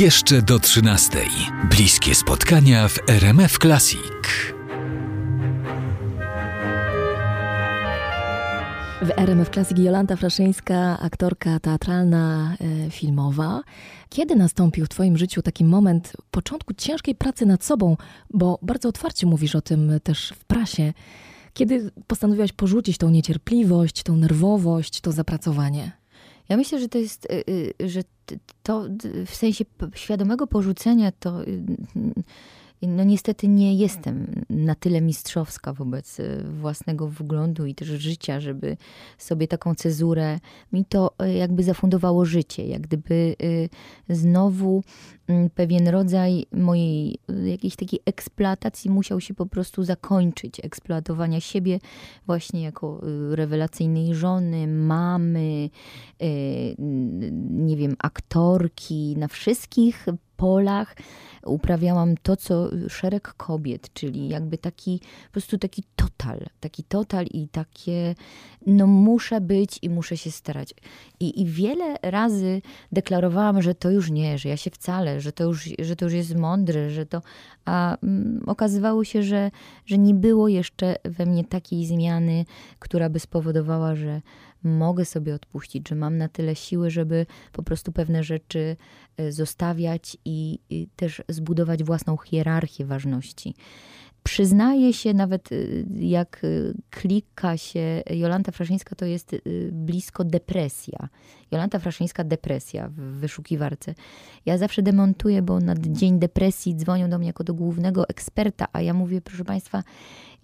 Jeszcze do 13. Bliskie spotkania w RMF Classic. W RMF Classic Jolanta Fraszyńska, aktorka teatralna, e, filmowa. Kiedy nastąpił w Twoim życiu taki moment początku ciężkiej pracy nad sobą, bo bardzo otwarcie mówisz o tym też w prasie. Kiedy postanowiłaś porzucić tą niecierpliwość, tą nerwowość, to zapracowanie? Ja myślę, że to jest, y, y, że to w sensie świadomego porzucenia to y, no niestety nie jestem na tyle mistrzowska wobec własnego wyglądu i też życia, żeby sobie taką cezurę, mi to jakby zafundowało życie, jak gdyby znowu Mm, pewien rodzaj mojej y, jakiejś takiej eksploatacji musiał się po prostu zakończyć. Eksploatowania siebie właśnie jako y, rewelacyjnej żony, mamy, y, nie wiem, aktorki, na wszystkich polach uprawiałam to, co szereg kobiet, czyli jakby taki, po prostu taki total, taki total i takie, no muszę być i muszę się starać. I, i wiele razy deklarowałam, że to już nie, że ja się wcale, że to już, że to już jest mądre, że to, a mm, okazywało się, że, że nie było jeszcze we mnie takiej zmiany, która by spowodowała, że mogę sobie odpuścić, że mam na tyle siły, żeby po prostu pewne rzeczy e, zostawiać i, i też zbudować własną hierarchię ważności. Przyznaję się, nawet y, jak y, klika się Jolanta Fraszyńska, to jest blisko depresja. Jolanta Fraszyńska, depresja w wyszukiwarce. Ja zawsze demontuję, bo na dzień depresji dzwonią do mnie jako do głównego eksperta, a ja mówię, proszę Państwa,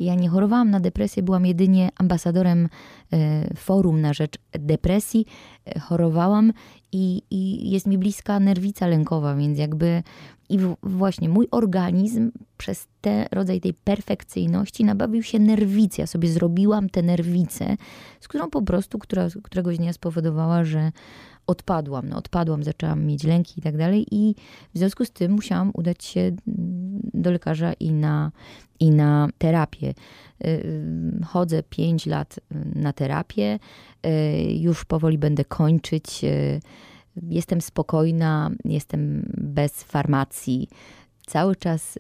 ja nie chorowałam na depresję, byłam jedynie ambasadorem e, forum na rzecz depresji. E, chorowałam i, i jest mi bliska nerwica lękowa, więc jakby i właśnie mój organizm przez ten rodzaj tej perfekcyjności nabawił się nerwicy. Ja sobie zrobiłam tę nerwicę, z którą po prostu która, któregoś dnia spowodowała, że odpadłam. No, odpadłam, zaczęłam mieć lęki i tak dalej i w związku z tym musiałam udać się do lekarza i na, i na terapię. Y, y, chodzę 5 lat na terapię, y, już powoli będę kończyć. Jestem spokojna, jestem bez farmacji. Cały czas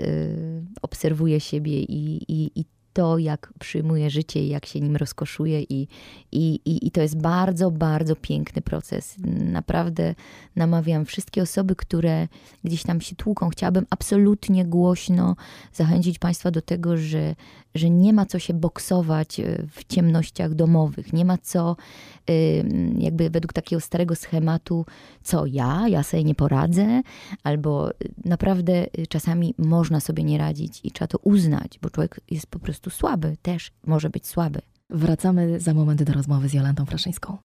obserwuję siebie i, i, i to, jak przyjmuje życie i jak się nim rozkoszuje, i, i, i, i to jest bardzo, bardzo piękny proces. Naprawdę namawiam wszystkie osoby, które gdzieś tam się tłuką. Chciałabym absolutnie głośno zachęcić Państwa do tego, że, że nie ma co się boksować e, w ciemnościach domowych. Nie ma co, jakby według takiego starego schematu, co ja, ja sobie nie poradzę, albo naprawdę y, czasami można sobie nie radzić i trzeba to uznać, bo człowiek jest po prostu słaby, też może być słaby. Wracamy za moment do rozmowy z Jolantą Fraszyńską.